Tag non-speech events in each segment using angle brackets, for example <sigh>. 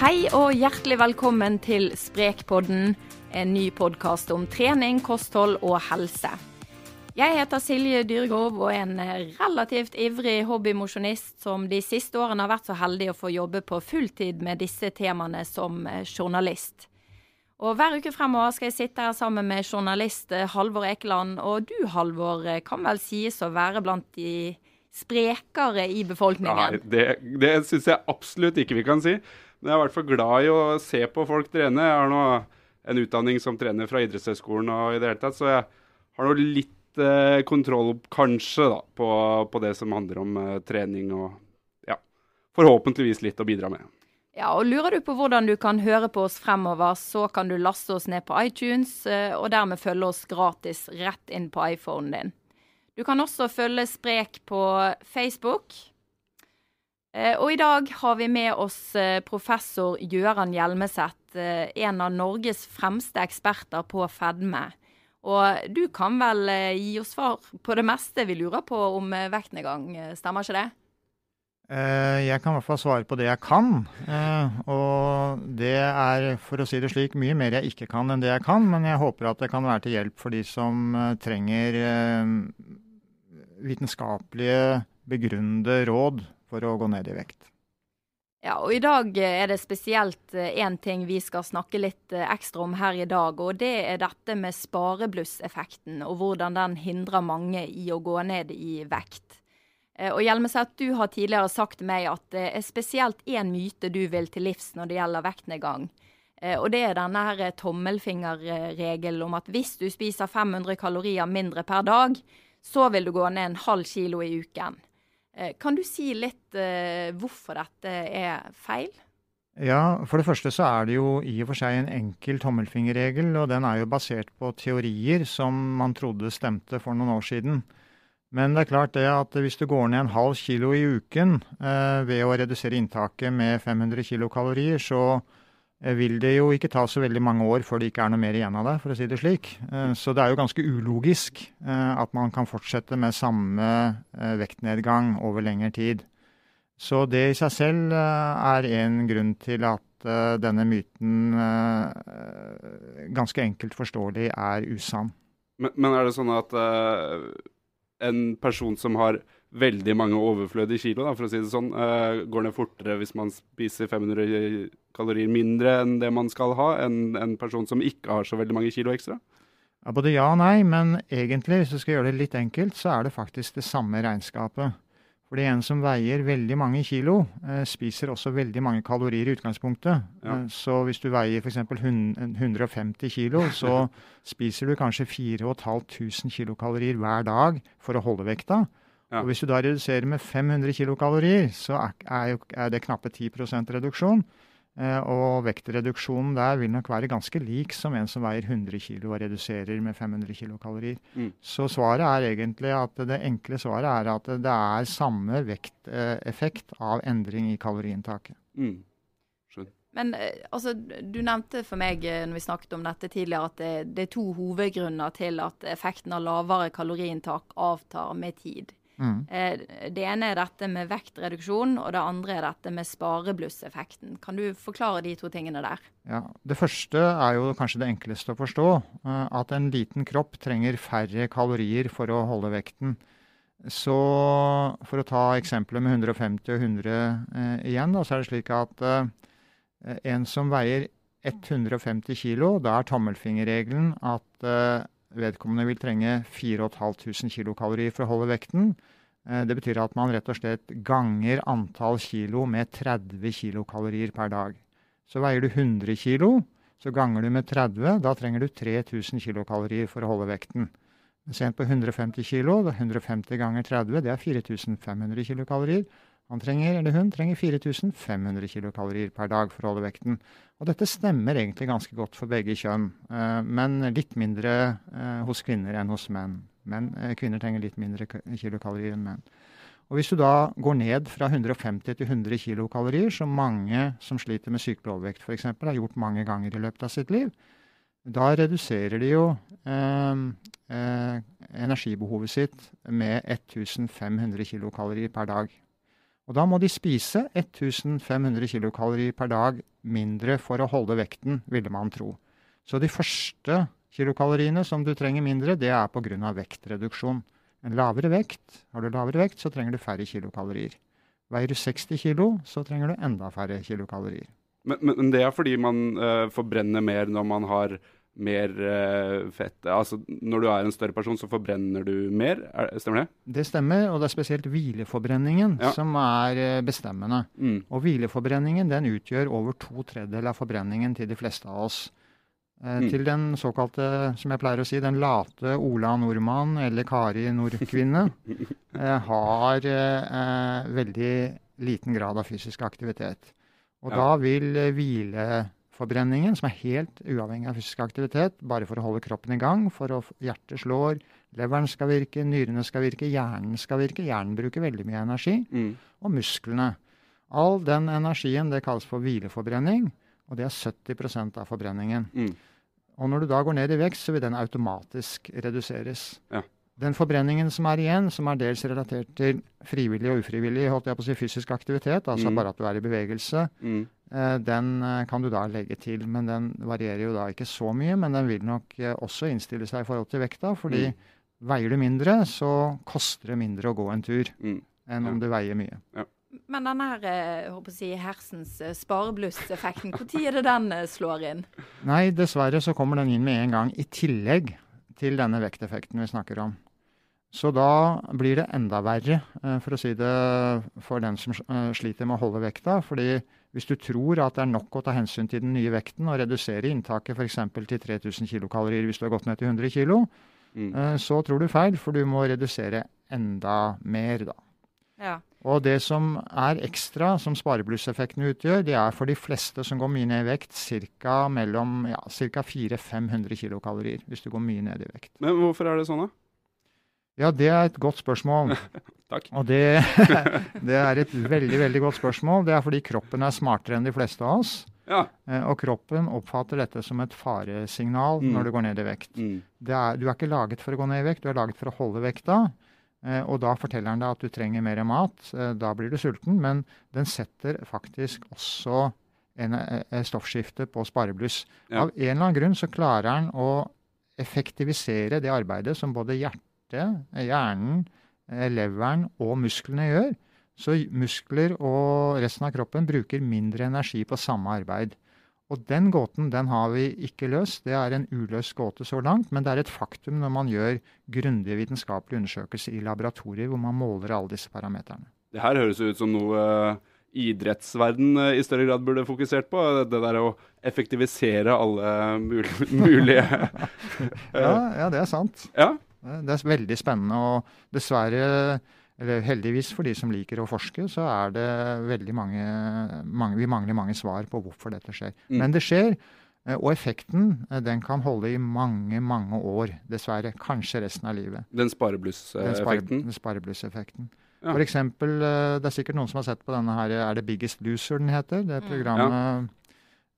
Hei og hjertelig velkommen til Sprekpodden, en ny podkast om trening, kosthold og helse. Jeg heter Silje Dyrgrov og er en relativt ivrig hobbymosjonist som de siste årene har vært så heldig å få jobbe på fulltid med disse temaene som journalist. Og Hver uke fremover skal jeg sitte her sammen med journalist Halvor Ekeland. Og du Halvor kan vel sies å være blant de sprekere i befolkningen? Nei, det, det syns jeg absolutt ikke vi kan si. Men jeg er i hvert fall glad i å se på folk trene. Jeg har nå en utdanning som trener fra idrettshøyskolen og i det hele tatt, så jeg har nå litt eh, kontroll, kanskje, da, på, på, det som handler om eh, trening og ja, forhåpentligvis litt å bidra med. Ja, og Lurer du på hvordan du kan høre på oss fremover, så kan du laste oss ned på iTunes, eh, og dermed følge oss gratis rett inn på iPhonen din. Du kan også følge Sprek på Facebook. Eh, og i dag har vi med oss eh, professor Gøran Hjelmeset, en av Norges fremste eksperter på fedme. Og du kan vel gi oss svar på det meste vi lurer på om vektnedgang, stemmer ikke det? Eh, jeg kan i hvert fall svare på det jeg kan. Eh, og det er, for å si det slik, mye mer jeg ikke kan enn det jeg kan. Men jeg håper at det kan være til hjelp for de som eh, trenger vitenskapelige, begrunnede råd for å gå ned i vekt. Ja, og I dag er det spesielt én ting vi skal snakke litt ekstra om her i dag. og Det er dette med spareblusseffekten, og hvordan den hindrer mange i å gå ned i vekt. Eh, og Hjelmeset, du har tidligere sagt til meg at det er spesielt én myte du vil til livs når det gjelder vektnedgang. Eh, og det er denne her tommelfingerregelen om at hvis du spiser 500 kalorier mindre per dag, så vil du gå ned en halv kilo i uken. Eh, kan du si litt hvorfor dette er feil? Ja, For det første så er det jo i og for seg en enkel tommelfingerregel, og den er jo basert på teorier som man trodde stemte for noen år siden. Men det er klart det at hvis du går ned en halv kilo i uken eh, ved å redusere inntaket med 500 kilokalorier, så eh, vil det jo ikke ta så veldig mange år før det ikke er noe mer igjen av det, for å si det slik. Eh, så det er jo ganske ulogisk eh, at man kan fortsette med samme eh, vektnedgang over lengre tid. Så det i seg selv eh, er en grunn til at denne myten ganske enkelt forståelig er usann. Men, men er det sånn at en person som har veldig mange overflødige kilo, da, for å si det sånn, uh, går ned fortere hvis man spiser 500 kalorier mindre enn det man skal ha, enn en person som ikke har så veldig mange kilo ekstra? Ja, både ja og nei, men egentlig, hvis du skal gjøre det litt enkelt, så er det faktisk det samme regnskapet. Fordi en som veier veldig mange kilo, eh, spiser også veldig mange kalorier i utgangspunktet. Ja. Eh, så hvis du veier f.eks. 150 kilo, <laughs> så spiser du kanskje 4500 kilokalorier hver dag for å holde vekta. Ja. Og hvis du da reduserer med 500 kilokalorier, så er, er, er det knappe 10% reduksjon. Eh, og vektreduksjonen der vil nok være ganske lik som en som veier 100 kg og reduserer med 500 kilokalorier. Mm. Så svaret er egentlig at det enkle svaret er at det er samme vekteffekt av endring i kaloriinntaket. Mm. Men eh, altså, du nevnte for meg eh, når vi snakket om dette tidligere, at det, det er to hovedgrunner til at effekten av lavere kaloriinntak avtar med tid. Mm. Eh, det ene er dette med vektreduksjon, og det andre er dette med spareblusseffekten. Kan du forklare de to tingene der? Ja, Det første er jo kanskje det enkleste å forstå. Eh, at en liten kropp trenger færre kalorier for å holde vekten. Så for å ta eksempelet med 150 og 100 eh, igjen, da, så er det slik at eh, en som veier 150 kg, da er tommelfingerregelen at eh, vedkommende vil trenge 4500 kilokalorier for å holde vekten. Eh, det betyr at man rett og slett ganger antall kilo med 30 kilokalorier per dag. Så veier du 100 kilo, så ganger du med 30. Da trenger du 3000 kilokalorier for å holde vekten. Sent på 150 kilo, 150 ganger 30, det er 4500 kilokalorier. Han trenger, eller hun trenger 4500 kilokalorier per dag for å holde vekten. Og dette stemmer egentlig ganske godt for begge kjønn, eh, men litt mindre eh, hos kvinner enn hos menn. Men eh, kvinner trenger litt mindre kilokalorier enn menn. Og Hvis du da går ned fra 150 til 100 kilokalorier, som mange som sliter med sykelig overvekt f.eks. har gjort mange ganger i løpet av sitt liv, da reduserer de jo eh, eh, energibehovet sitt med 1500 kilokalorier per dag. Og da må de spise 1500 kilokalorier per dag mindre for å holde vekten, ville man tro. Så de første kilokaloriene som du trenger mindre, det er pga. vektreduksjon. En lavere vekt, Har du lavere vekt, så trenger du færre kilokalorier. Veier du 60 kilo, så trenger du enda færre kilokalorier. Men, men det er fordi man uh, forbrenner mer når man har mer uh, fett Altså når du er en større person, så forbrenner du mer? Er, stemmer det? Det stemmer, og det er spesielt hvileforbrenningen ja. som er uh, bestemmende. Mm. Og hvileforbrenningen den utgjør over to tredjedeler av forbrenningen til de fleste av oss. Uh, mm. Til den såkalte, som jeg pleier å si, den late Ola nordmann eller Kari nordkvinne <laughs> har veldig liten grad av fysisk aktivitet. Og ja. da vil hvile forbrenningen, som er helt uavhengig av fysisk aktivitet, bare for å holde kroppen i gang, for å hjertet slår, leveren skal virke, nyrene skal virke, hjernen skal virke. Hjernen bruker veldig mye energi. Mm. Og musklene. All den energien det kalles for hvileforbrenning, og det er 70% av forbrenningen. Mm. Og når du da går ned i vekst, så vil den automatisk reduseres. Ja. Den forbrenningen som er igjen, som er dels relatert til frivillig og ufrivillig holdt jeg på å si, fysisk aktivitet, altså mm. bare at du er i bevegelse, mm. Eh, den eh, kan du da legge til. Men den varierer jo da ikke så mye, men den vil nok eh, også innstille seg i forhold til vekta. fordi mm. veier du mindre, så koster det mindre å gå en tur mm. enn ja. om du veier mye. Ja. Men denne her, jeg håper å si, hersens spareblusseffekten, når er det den slår inn? Nei, dessverre så kommer den inn med en gang, i tillegg til denne vekteffekten vi snakker om. Så da blir det enda verre, for å si det for den som sliter med å holde vekta. fordi hvis du tror at det er nok å ta hensyn til den nye vekten og redusere inntaket f.eks. til 3000 kilokalorier hvis du har gått ned til 100 kg, mm. Eh, så tror du feil, for du må redusere enda mer, da. Ja. Og det som er ekstra, som spareblusseffekten utgjør, det er for de fleste som går mye ned i vekt, ca. mellom ja, 400-500 kilokalorier. Hvis du går mye ned i vekt. Men hvorfor er det sånn, da? Ja, det er et godt spørsmål. <laughs> Takk. Og det, <laughs> det, er et veldig veldig godt spørsmål. Det er fordi kroppen er smartere enn de fleste av oss. Ja. Eh, og kroppen oppfatter dette som et faresignal mm. når du går ned i vekt. Mm. Er, du er ikke laget for å gå ned i vekt, du er laget for å holde vekta. Eh, og da forteller den deg at du trenger mer mat. Eh, da blir du sulten. Men den setter faktisk også en, stoffskifte på sparebluss. Ja. Av en eller annen grunn så klarer den å effektivisere det arbeidet som både hjertet hjertet, hjernen, eh, leveren og musklene gjør. Så muskler og resten av kroppen bruker mindre energi på samme arbeid. Og den gåten den har vi ikke løst. Det er en uløst gåte så langt. Men det er et faktum når man gjør grundige vitenskapelige undersøkelser i laboratorier hvor man måler alle disse parameterne. Det her høres ut som noe uh, idrettsverden uh, i større grad burde fokusert på. Det der å effektivisere alle <laughs> mulige, mulige <laughs> ja, ja, det er sant. Ja. Det er veldig spennende. Og dessverre, eller heldigvis for de som liker å forske, så er det veldig mange, mange Vi mangler mange svar på hvorfor dette skjer. Mm. Men det skjer. Eh, og effekten eh, den kan holde i mange mange år, dessverre. Kanskje resten av livet. Den spareblusseffekten? Den spareblusseffekten. Ja. For eksempel, eh, det er sikkert noen som har sett på denne her, er det Biggest Loser den heter? Det mm. programmet,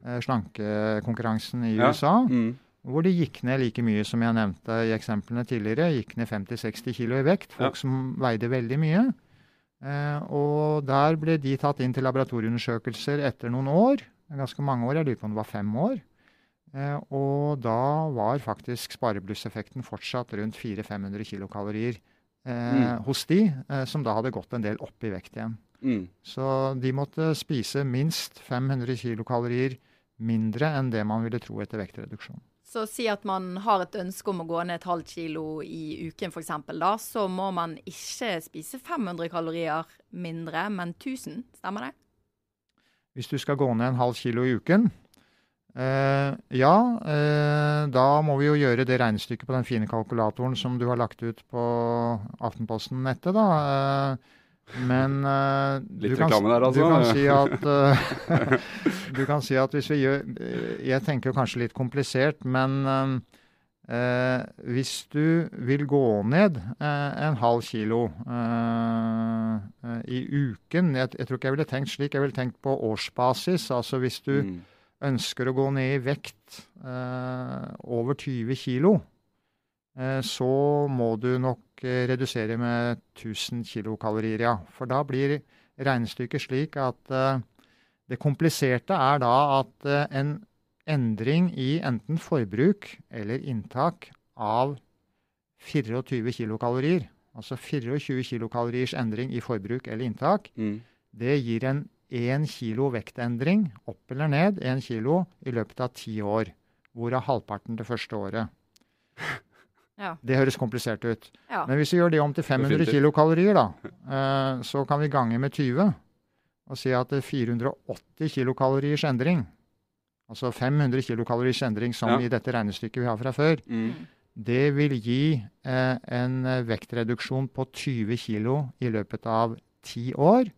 ja. slankekonkurransen i ja. USA. Mm hvor de gikk ned like mye som jeg nevnte i eksemplene tidligere. Gikk ned 50-60 kg i vekt. Folk ja. som veide veldig mye. Eh, og der ble de tatt inn til laboratorieundersøkelser etter noen år. Ganske mange år. Jeg lurer på om det var fem år. Eh, og da var faktisk spareblusseffekten fortsatt rundt 400-500 kilokalorier eh, mm. hos de eh, som da hadde gått en del opp i vekt igjen. Mm. Så de måtte spise minst 500 kilokalorier mindre enn det man ville tro etter vektreduksjon. Så si at man har et ønske om å gå ned et halvt kilo i uken f.eks. Da, så må man ikke spise 500 kalorier mindre, men 1000. Stemmer det? Hvis du skal gå ned en halv kilo i uken, eh, ja, eh, da må vi jo gjøre det regnestykket på den fine kalkulatoren som du har lagt ut på Aftenposten-nettet, da. Eh, men uh, Litt reklame der, altså. Du kan, si at, uh, <laughs> <laughs> du kan si at hvis vi gjør Jeg tenker kanskje litt komplisert, men uh, hvis du vil gå ned en halv kilo i uken jeg, jeg, tror ikke jeg ville tenkt slik, jeg ville tenkt på årsbasis. Altså hvis du mm. ønsker å gå ned i vekt over 20 kilo, så må du nok redusere med 1000 kilokalorier, ja. For da blir regnestykket slik at uh, det kompliserte er da at en endring i enten forbruk eller inntak av 24 kilokalorier, altså 24 kilokaloriers endring i forbruk eller inntak, Mm. det gir en 1 kilo vektendring, opp eller ned, 1 kilo i løpet av ti år. Hvorav halvparten det første året. Ja. Det høres komplisert ut. Ja. Men hvis vi gjør det om til 500 kilokalorier, da, eh, så kan vi gange med 20 og si at det er 480 kilokaloriers endring, altså 500 kilokaloriers endring som Ja. i dette regnestykket vi har fra før, Mm. det vil gi eh, en eh, vektreduksjon på 20 kilo i løpet av ti år,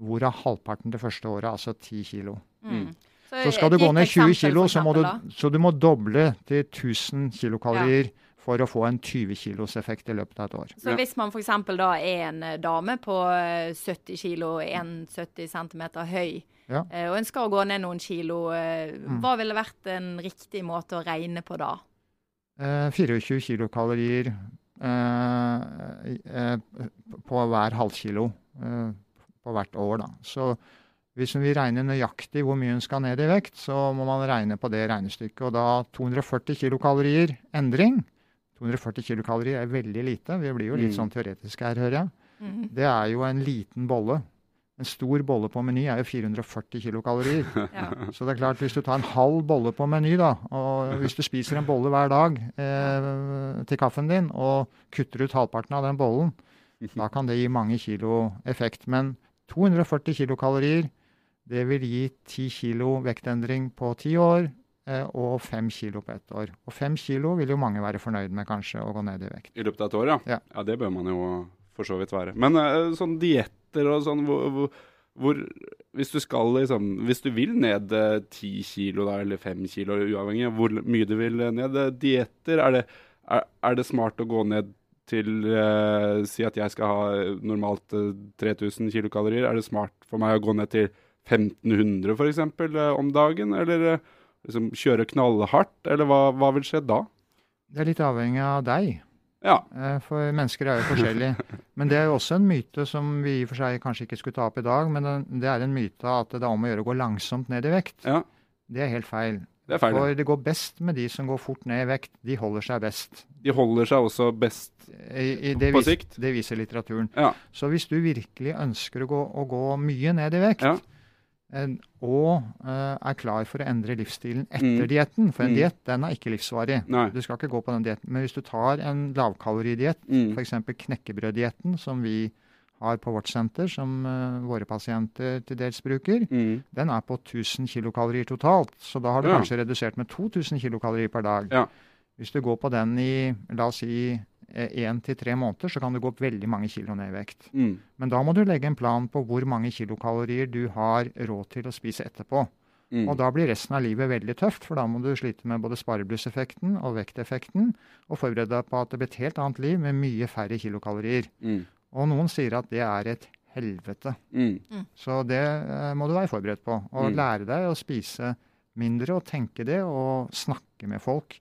hvorav halvparten det første året, altså 10 kilo. Mm. Så skal du gå ned 20 kilo, så må, du, så du må doble til 1000 kilokalorier for å få en 20 kilos effekt i løpet av et år. Så hvis man f.eks. da er en eh, dame på eh, 70 kilo, 1,70 cm høy, Ja. eh, og ønsker å gå ned noen kilo, eh, Mm. hva ville vært en riktig måte å regne på da? Eh, 24 kilokalorier eh, eh, på hver halvkilo eh, på hvert år. Da. Så hvis vi regner nøyaktig hvor mye hun skal ned i vekt, så må man regne på det regnestykket. Og da 240 kilokalorier endring 240 kilokalorier er veldig lite. Vi blir jo litt Mm. sånn teoretiske her, hører jeg. Mm. Det er jo en liten bolle. En stor bolle på Meny er jo 440 kilokalorier. <laughs> Ja. Så det er klart, hvis du tar en halv bolle på Meny, da, og hvis du spiser en bolle hver dag eh, til kaffen din, og kutter ut halvparten av den bollen, da kan det gi mange kilo effekt. Men 240 kilokalorier, det vil gi 10 kilo vektendring på 10 år, og 5 kilo på ett år. Og 5 kilo vil jo mange være fornøyd med, kanskje, å gå ned i vekt. I løpet av et år, ja. Ja. det bør man jo for så vidt være. Men eh, sånn dietter og sånn hvor, hvor, hvor Hvis du skal liksom Hvis du vil ned ti 10 kilo da, eller 5 kilo, uavhengig av hvor mye du vil ned, eh, dietter, er det, er, er det smart å gå ned til eh, Si at jeg skal ha normalt eh, 3000 kilokalorier. Er det smart for meg å gå ned til 1500 f.eks. Eh, om dagen? Eller eh, liksom kjøre knallhardt? Eller hva, hva vil skje da? Det er litt avhengig av deg. Ja. Eh, For mennesker er jo forskjellige. <laughs> Men det er jo også en myte som vi i og for seg kanskje ikke skulle ta opp i dag, men det er en myte at det er om å gjøre å gå langsomt ned i vekt. ja. Det er helt feil. Det er feil. For det går best med de som går fort ned i vekt. De holder seg best. De holder seg også best I, i på vis, sikt. det viser litteraturen. Ja. Så hvis du virkelig ønsker å gå, å gå mye ned i vekt, Ja. Og eh, er klar for å endre livsstilen etter Mm. dietten, for en Mm. diett den er ikke livsvarig. Nei. Du skal ikke gå på den dietten. Men hvis du tar en lavkaloridiett, Mm. f.eks. knekkebrøddietten, som vi har på vårt senter, som uh, våre pasienter til dels bruker, Mm. den er på 1000 kilokalorier totalt. Så da har du Ja. kanskje redusert med 2000 kilokalorier per dag. Ja. Hvis du går på den i la oss si én til tre måneder, så kan du gå opp veldig mange kilo ned i vekt. Mm. Men da må du legge en plan på hvor mange kilokalorier du har råd til å spise etterpå. Mm. Og da blir resten av livet veldig tøft, for da må du slite med både spareblusseffekten og vekteffekten, og forberede deg på at det blir et helt annet liv med mye færre kilokalorier. Mm. Og noen sier at det er et helvete. Mm. Så det eh, må du være forberedt på. Og Mm. lære deg å spise mindre og tenke det, og snakke med folk.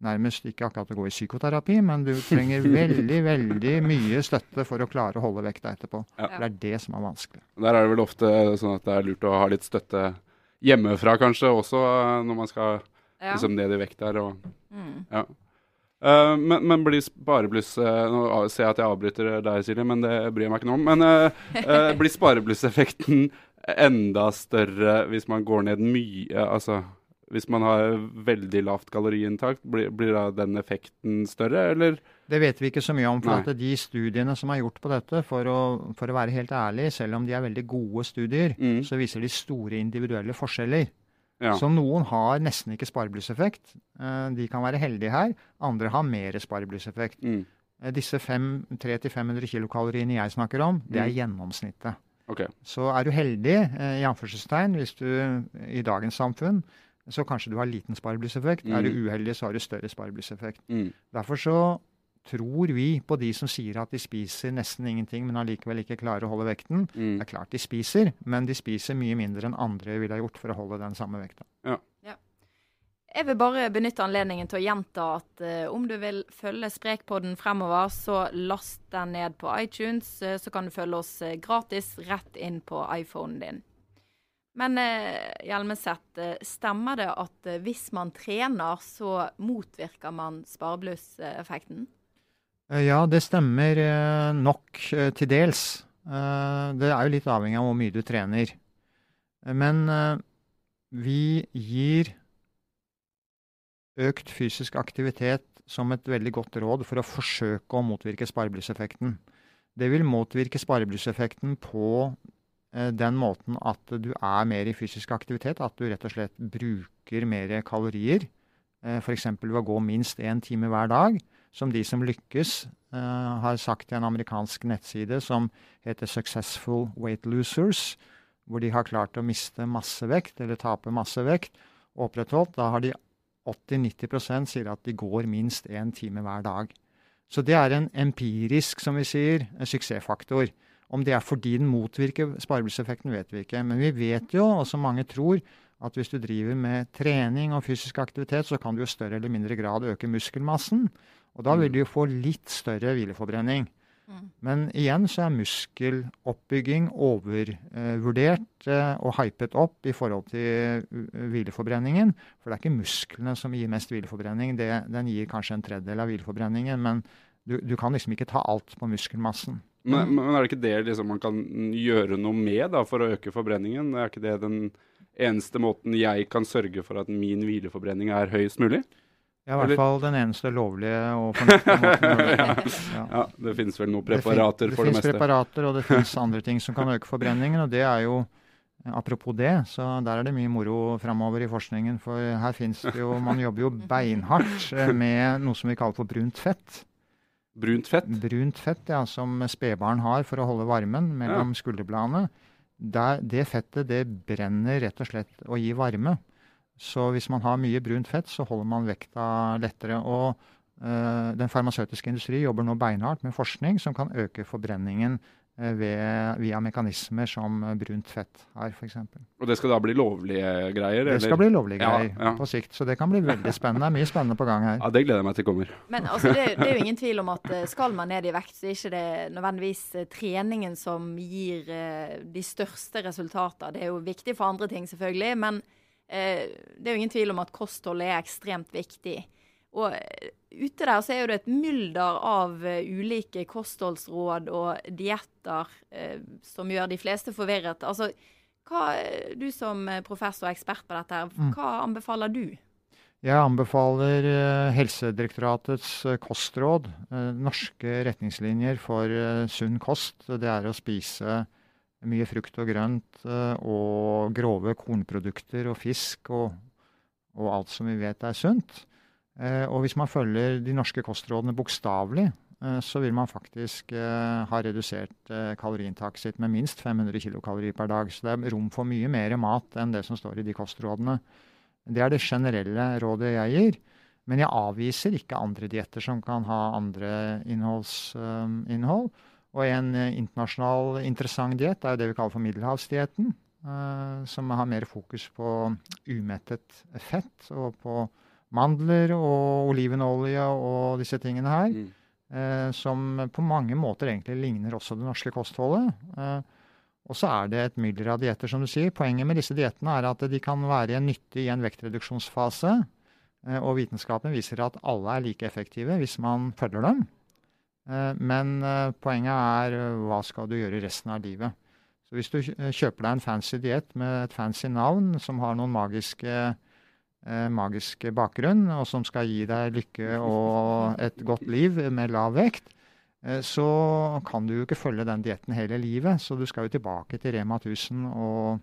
Nærmest ikke akkurat å gå i psykoterapi, men du trenger <laughs> veldig, veldig mye støtte for å klare å holde vekta etterpå. Ja. For det er det som er vanskelig. Der er det vel ofte sånn at det er lurt å ha litt støtte hjemmefra, kanskje, også eh, når man skal Ja. liksom ned i vekt der. Og, Mm. ja. Uh, men, men blir sparebluss uh, Nå ser jeg at jeg avbryter deg, Silje, men det bryr jeg meg ikke noe om. Men uh, <laughs> eh, blir spareblusseffekten enda større hvis man går ned mye? Altså hvis man har veldig lavt kaloriinntak, blir, blir da den effekten større, eller? Det vet vi ikke så mye om. for at De studiene som er gjort på dette, for å, for å være helt ærlig, selv om de er veldig gode studier, Mm. så viser de store individuelle forskjeller. Ja. Så noen har nesten ikke spareblusseffekt. Eh, De kan være heldige her. Andre har mer spareblusseffekt. Mm. Eh, Disse fem- 300-500 kilokaloriene jeg snakker om, det er Mm. gjennomsnittet. Okay. Så er du heldig, eh, i anførselstegn, hvis du i dagens samfunn, så kanskje du har liten spareblusseffekt. Er du Mm. uheldig, så har du større spareblusseffekt. Mm. Derfor så tror vi på de som sier at de spiser nesten ingenting, men allikevel ikke klarer å holde vekten. Mm. Det er klart de spiser, men de spiser mye mindre enn andre ville ha gjort for å holde den samme vekta. Jeg vil bare benytte anledningen til å gjenta at uh, om du vil følge Sprekpodden fremover, så last den ned på iTunes, uh, så kan du følge oss uh, gratis rett inn på iPhonen din. Men Hjelmeset, stemmer det at hvis man trener, så motvirker man spareblusseffekten? Ja, det stemmer nok til dels. Det er jo litt avhengig av hvor mye du trener. Men vi gir økt fysisk aktivitet som et veldig godt råd for å forsøke å motvirke spareblusseffekten. Det vil motvirke spareblusseffekten på eh, den måten at du er mer i fysisk aktivitet. At du rett og slett bruker mer kalorier. Eh, F.eks. ved å gå minst én time hver dag. Som de som lykkes, eh, har sagt til en amerikansk nettside som heter Successful Weight Losers. Hvor de har klart å miste masse vekt, eller tape masse vekt, opprettholdt. Da har de 80-90% sier at de går minst én time hver dag. Så det er en empirisk, som vi sier, suksessfaktor. Om det er fordi den motvirker spareblusseffekten, vet vi ikke. Men vi vet jo, og som mange tror, at hvis du driver med trening og fysisk aktivitet, så kan du i større eller mindre grad øke muskelmassen. Og da vil mm. du jo få litt større hvileforbrenning. Mm. Men igjen så er muskeloppbygging overvurdert eh, og hypet opp i forhold til hvileforbrenningen. For det er ikke musklene som gir mest hvileforbrenning. Det, den gir kanskje en tredjedel av hvileforbrenningen. Men du, du, kan liksom ikke ta alt på muskelmassen. Men, men er det ikke det liksom man kan gjøre noe med da, for å øke forbrenningen? Er ikke det den eneste måten jeg kan sørge for at min hvileforbrenning er høyest mulig? Ja, i hvert fall den eneste lovlige og fornuftige måten <laughs> ja. ja, det finnes vel noen preparater det for det meste? Det finnes preparater, og det <laughs> finnes andre ting som kan øke forbrenningen. og det er jo Apropos det, så der er det mye moro framover i forskningen. For her finnes det jo Man jobber jo beinhardt med noe som vi kaller for brunt fett. Brunt fett? Brunt fett, ja, Som spedbarn har for å holde varmen mellom ja. skulderbladene. det fettet det brenner rett og slett og gir varme. Så hvis man har mye brunt fett, så holder man vekta lettere. Og øh, den farmasøytiske industri jobber nå beinhardt med forskning som kan øke forbrenningen ved, via mekanismer som brunt fett har, f.eks. Og det skal da bli lovlige greier? Det eller? skal bli lovlige greier ja, ja. på sikt. Så det kan bli veldig spennende. Mye spennende på gang her. Ja, Det gleder jeg meg til kommer. Men altså, det, det, er jo ingen tvil om at eh, skal man ned i vekt, så er ikke det nødvendigvis treningen som gir de største resultater. Det er jo viktig for andre ting, selvfølgelig. men Eh, det er jo ingen tvil om at kosthold er ekstremt viktig. Og eh, ute der så er det et mylder av uh, ulike kostholdsråd og dietter eh, som gjør de fleste forvirret. Altså, hva, du som professor og ekspert på dette, mm. hva anbefaler du? Jeg anbefaler Helsedirektoratets kostråd, norske retningslinjer for sunn kost. Det er å spise mye frukt og grønt eh, og grove kornprodukter og fisk og, og alt som vi vet er sunt. Eh, og hvis man følger de norske kostrådene bokstavelig, eh, så vil man faktisk ha redusert kaloriinntaket sitt med minst 500 kilokalorier per dag. Så det er rom for mye mer mat enn det som står i de kostrådene. Det er det generelle rådet jeg gir. Men jeg avviser ikke andre dietter som kan ha andre innholdsinnhold. Og en eh, internasjonal interessant diett er det vi kaller for middelhavsdietten. Som har mer fokus på umettet fett og på mandler og olivenolje og disse tingene her. Mm. Eh, som på mange måter egentlig ligner også det norske kostholdet. Eh, og så er det et mylder av dietter, som du sier. Poenget med disse diettene er at de kan være nyttige i en vektreduksjonsfase. og vitenskapen viser at alle er like effektive hvis man følger dem. Eh, men eh, poenget er eh, hva skal du gjøre resten av livet. Så hvis du kjøper deg en fancy diett med et fancy navn som har noen magiske, eh, magiske bakgrunn, og som skal gi deg lykke og et godt liv med lav vekt, eh, så kan du jo ikke følge den dietten hele livet. Så du skal jo tilbake til Rema 1000 og,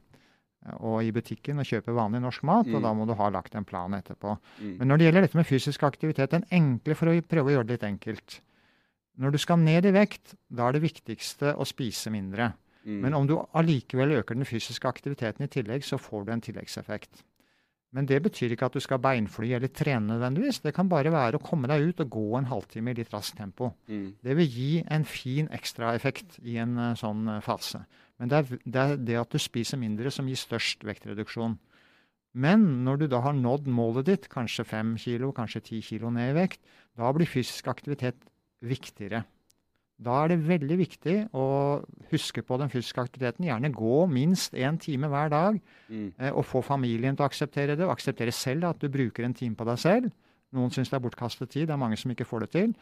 og i butikken og kjøpe vanlig norsk mat, mm. og da må du ha lagt en plan etterpå. Mm. Men når det gjelder dette med fysisk aktivitet, den enkle for å prøve å gjøre det litt enkelt. Når du skal ned i vekt, da er det viktigste å spise mindre. Mm. Men om du allikevel øker den fysiske aktiviteten i tillegg, så får du en tilleggseffekt. Men det betyr ikke at du skal beinfly eller trene nødvendigvis. Det kan bare være å komme deg ut og gå en halvtime i litt raskt tempo. Mm. Det vil gi en fin ekstraeffekt i en uh, sånn uh, fase. Men det er, det er, det at du spiser mindre som gir størst vektreduksjon. Men når du da har nådd målet ditt, kanskje fem kilo, kanskje ti kilo ned i vekt, da blir fysisk aktivitet viktigere. Da er det veldig viktig å huske på den fysiske aktiviteten. Gjerne gå minst én time hver dag. Mm. Eh, og få familien til å akseptere det, og akseptere selv at du bruker en time på deg selv. Noen syns det er bortkastet tid, det er mange som ikke får det til.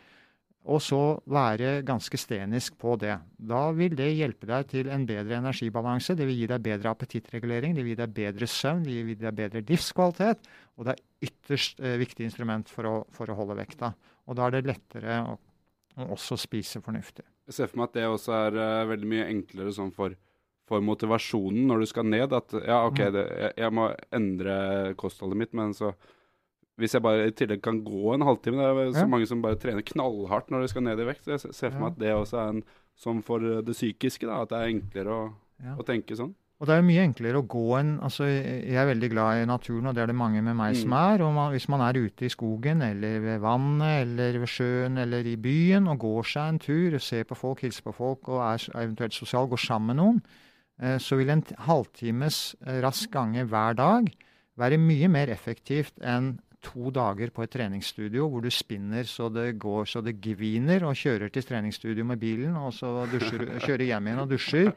Og så være ganske stenisk på det. Da vil det hjelpe deg til en bedre energibalanse. Det vil gi deg bedre appetittregulering, det vil gi deg bedre søvn, det vil gi deg bedre livskvalitet. Og det er ytterst eh, viktig instrument for å, for å holde vekta. Og da er det lettere å, å også spise fornuftig. Jeg ser for meg at det også er uh, veldig mye enklere sånn for, for, motivasjonen når du skal ned. At ja, OK, mm. det, jeg, jeg, må endre kostholdet mitt, men så hvis jeg bare i tillegg kan gå en halvtime Det er så ja. mange som bare trener knallhardt når de skal ned i vekt. Så jeg ser for meg at det også er en som for det psykiske, da, at det er enklere å, ja. å, tenke sånn. Og det er jo mye enklere å gå en altså Jeg er veldig glad i naturen, og det er det mange med meg mm. som er. og man, Hvis man er ute i skogen eller ved vannet eller ved sjøen eller i byen og går seg en tur, ser på folk, hilser på folk og er eventuelt sosial, går sammen med noen, eh, så vil en halvtimes eh, rask gange hver dag være mye mer effektivt enn to dager på et treningsstudio hvor du spinner så det går så det gviner, og kjører til treningsstudio med bilen, og så dusjer, kjører hjem igjen og dusjer,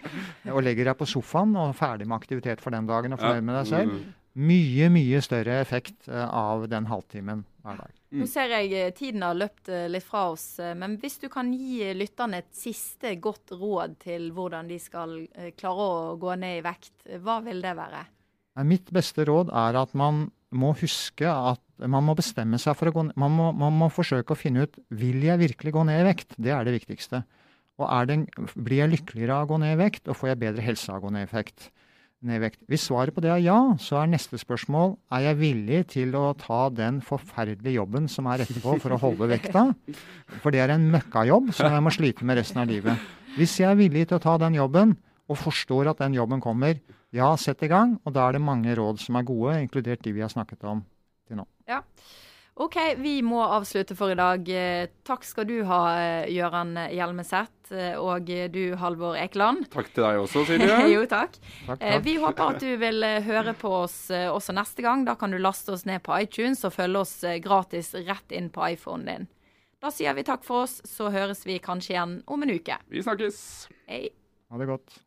og legger deg på sofaen og ferdig med aktivitet for den dagen og fornøyd med deg selv. Mye, mye større effekt eh, av den halvtimen hver dag. Nå ser jeg eh, tiden har løpt eh, litt fra oss, men hvis du kan gi lytterne et siste godt råd til hvordan de skal klare å gå ned i vekt, hva vil det være? Mitt beste råd er at man må huske at man må bestemme seg for å gå ned. Man må, man må forsøke å finne ut vil jeg virkelig gå ned i vekt. Det er det viktigste. Og det, blir jeg lykkeligere av å gå ned i vekt, og får jeg bedre helse av å gå ned i, vekt, ned? Hvis svaret på det er ja, så er neste spørsmål er jeg villig til å ta den forferdelige jobben som er etterpå for å holde vekta. For det er en møkkajobb som jeg må slite med resten av livet. Hvis jeg er villig til å ta den jobben, og forstår at den jobben kommer, ja, sett i gang. Og da er det mange råd som er gode, inkludert de vi har snakket om til nå. Ja. OK, vi må avslutte for i dag. Takk skal du ha, Gøran Hjelmeset, og du, Halvor Ekeland. Takk til deg også, Silje. <laughs> jo, takk. takk, takk. Vi håper at du vil høre på oss også neste gang. Da kan du laste oss ned på iTunes og følge oss gratis rett inn på iPhonen din. Da sier vi takk for oss, så høres vi kanskje igjen om en uke. Vi snakkes. Hei. Ha det godt.